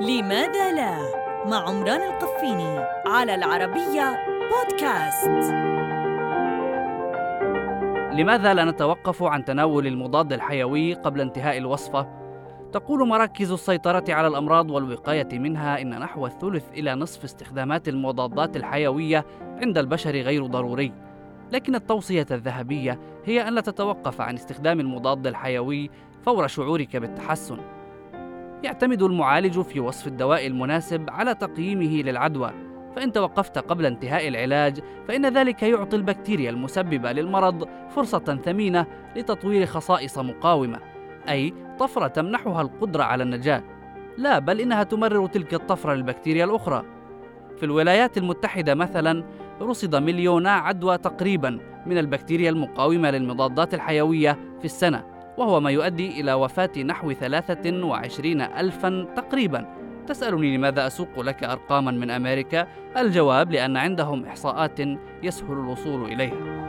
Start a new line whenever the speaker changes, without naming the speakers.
لماذا لا؟ مع عمران القفيني على العربية بودكاست.
لماذا لا نتوقف عن تناول المضاد الحيوي قبل انتهاء الوصفة؟ تقول مراكز السيطرة على الأمراض والوقاية منها إن نحو الثلث إلى نصف استخدامات المضادات الحيوية عند البشر غير ضروري. لكن التوصية الذهبية هي أن لا تتوقف عن استخدام المضاد الحيوي فور شعورك بالتحسن. يعتمد المعالج في وصف الدواء المناسب على تقييمه للعدوى. فإن توقفت قبل انتهاء العلاج فإن ذلك يعطي البكتيريا المسببة للمرض فرصة ثمينة لتطوير خصائص مقاومة أي طفرة تمنحها القدرة على النجاة. لا بل إنها تمرر تلك الطفرة للبكتيريا الأخرى. في الولايات المتحدة مثلا رصد مليونا عدوى تقريبا من البكتيريا المقاومة للمضادات الحيوية في السنة. وهو ما يؤدي إلى وفاة نحو 23 ألفا تقريبا تسألني لماذا أسوق لك أرقاما من أمريكا؟ الجواب لأن عندهم إحصاءات يسهل الوصول إليها